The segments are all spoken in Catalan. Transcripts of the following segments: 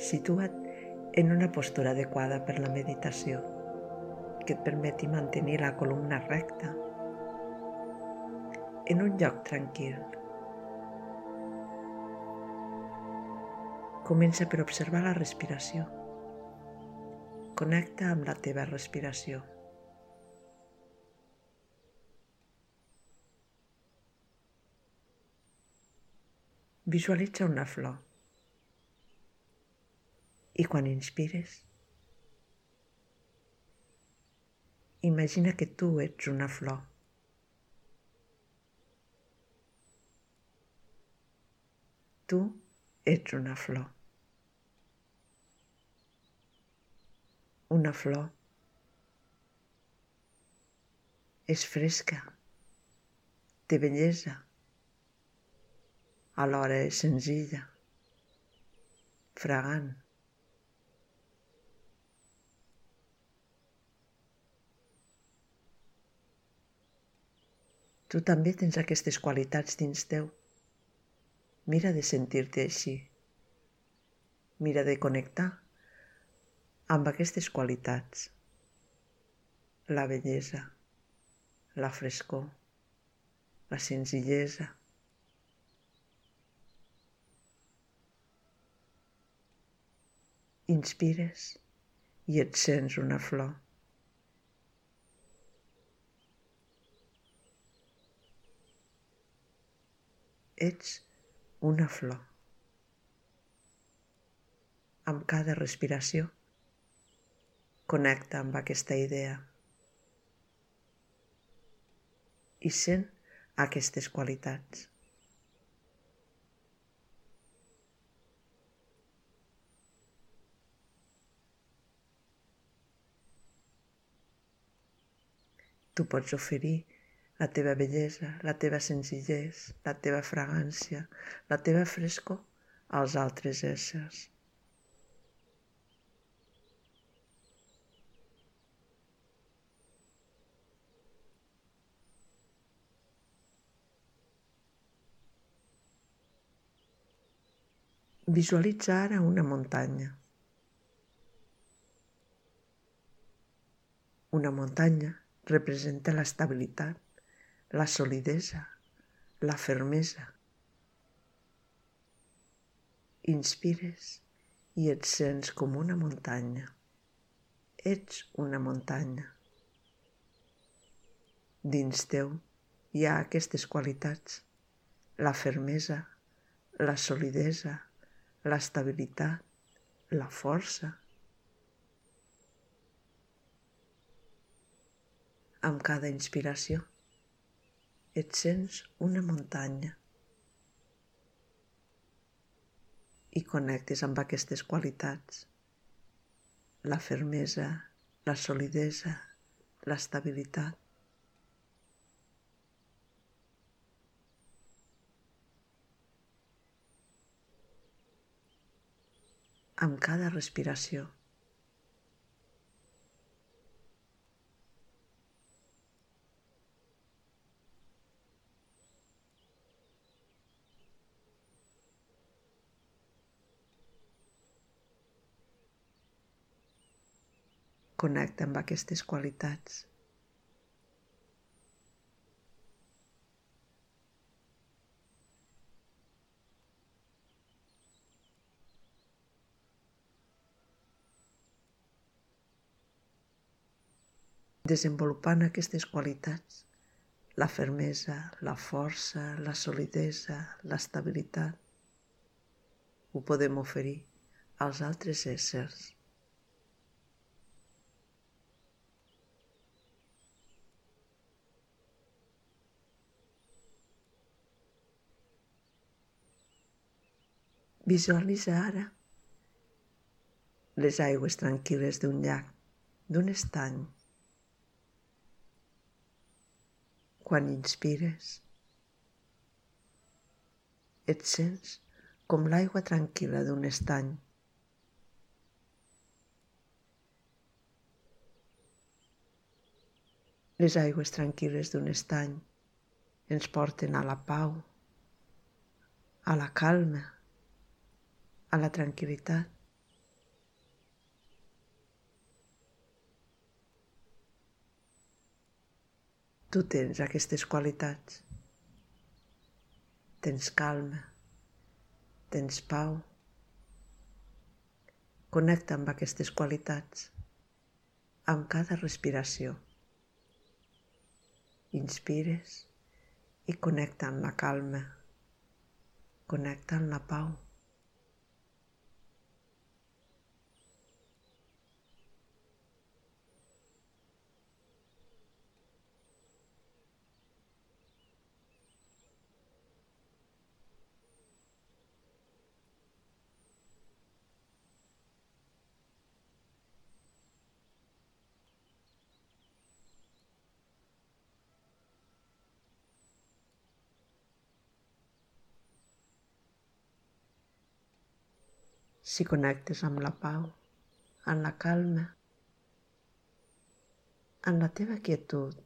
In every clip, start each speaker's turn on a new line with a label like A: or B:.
A: situa't en una postura adequada per la meditació que et permeti mantenir la columna recta en un lloc tranquil. Comença per observar la respiració. Connecta amb la teva respiració. Visualitza una flor. I quan inspires, imagina que tu ets una flor. Tu ets una flor. Una flor és fresca, té bellesa, alhora és senzilla, fragant. Tu també tens aquestes qualitats dins teu. Mira de sentir-te així. Mira de connectar amb aquestes qualitats. La bellesa, la frescor, la senzillesa, inspires i et sents una flor. Ets una flor. Amb cada respiració, connecta amb aquesta idea i sent aquestes qualitats. Tu pots oferir la teva bellesa, la teva senzillesa, la teva fragància, la teva frescor als altres éssers. Visualitza ara una muntanya. Una muntanya representa l'estabilitat, la solidesa, la fermesa. Inspires i et sents com una muntanya. Ets una muntanya. Dins teu hi ha aquestes qualitats, la fermesa, la solidesa, l'estabilitat, la força, amb cada inspiració. Et sents una muntanya i connectes amb aquestes qualitats. La fermesa, la solidesa, l'estabilitat. Amb cada respiració Connecta amb aquestes qualitats. Desenvolupant aquestes qualitats, la fermesa, la força, la solidesa, l'estabilitat, ho podem oferir als altres éssers. Visualitza ara les aigües tranquil·les d'un llac, d'un estany. Quan inspires, et sents com l'aigua tranquil·la d'un estany. Les aigües tranquil·les d'un estany ens porten a la pau, a la calma, a la tranquil·litat. Tu tens aquestes qualitats. Tens calma, tens pau. Connecta amb aquestes qualitats, amb cada respiració. Inspires i connecta amb la calma, connecta amb la pau. Si connectes amb la pau, amb la calma, amb la teva quietud,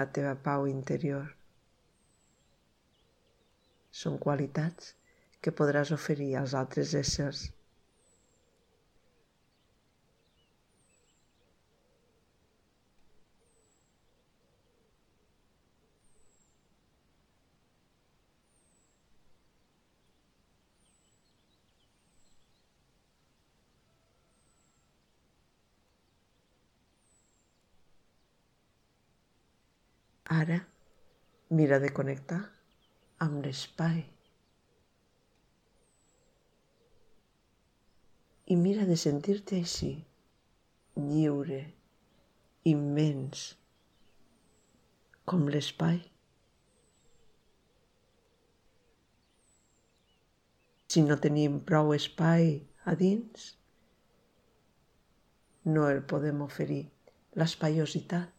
A: la teva pau interior. Són qualitats que podràs oferir als altres éssers Ara mira de connectar amb l'espai. I mira de sentir-te així, lliure, immens, com l'espai. Si no tenim prou espai a dins, no el podem oferir, l'espaiositat.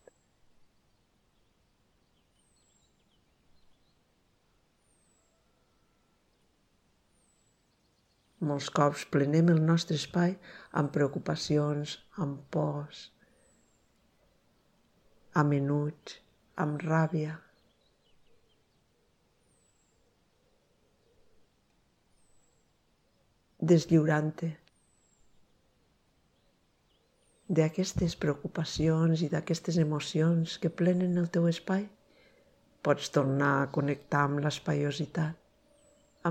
A: Molts cops plenem el nostre espai amb preocupacions, amb pors, amb enuig, amb ràbia. Deslliurant-te d'aquestes preocupacions i d'aquestes emocions que plenen el teu espai, pots tornar a connectar amb l'espaiositat,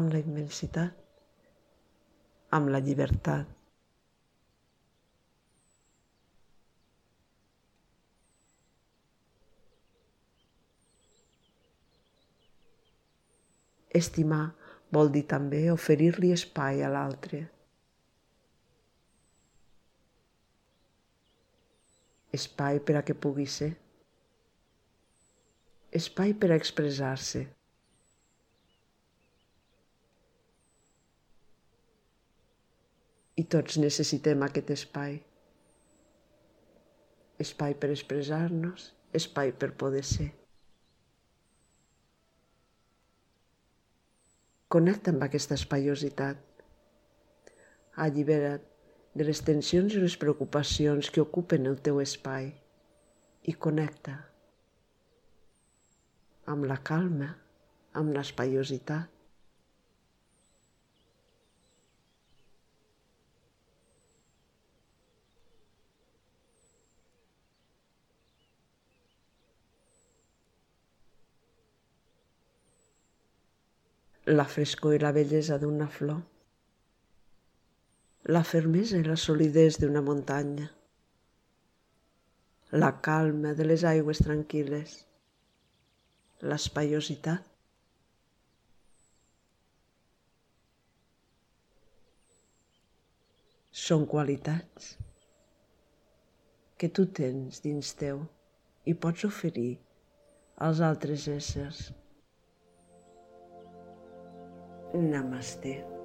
A: amb la immensitat amb la llibertat. Estimar vol dir també oferir-li espai a l'altre. Espai per a que pugui ser. Espai per a expressar-se. I tots necessitem aquest espai. Espai per expressar-nos, espai per poder ser. Connecta amb aquesta espaiositat. Allibera't de les tensions i les preocupacions que ocupen el teu espai i connecta amb la calma, amb l'espaiositat. La frescor i la bellesa d'una flor, la fermesa i la solidesa d'una muntanya, la calma de les aigües tranquil·les, l'espaiositat. Són qualitats que tu tens dins teu i pots oferir als altres éssers. Namaste.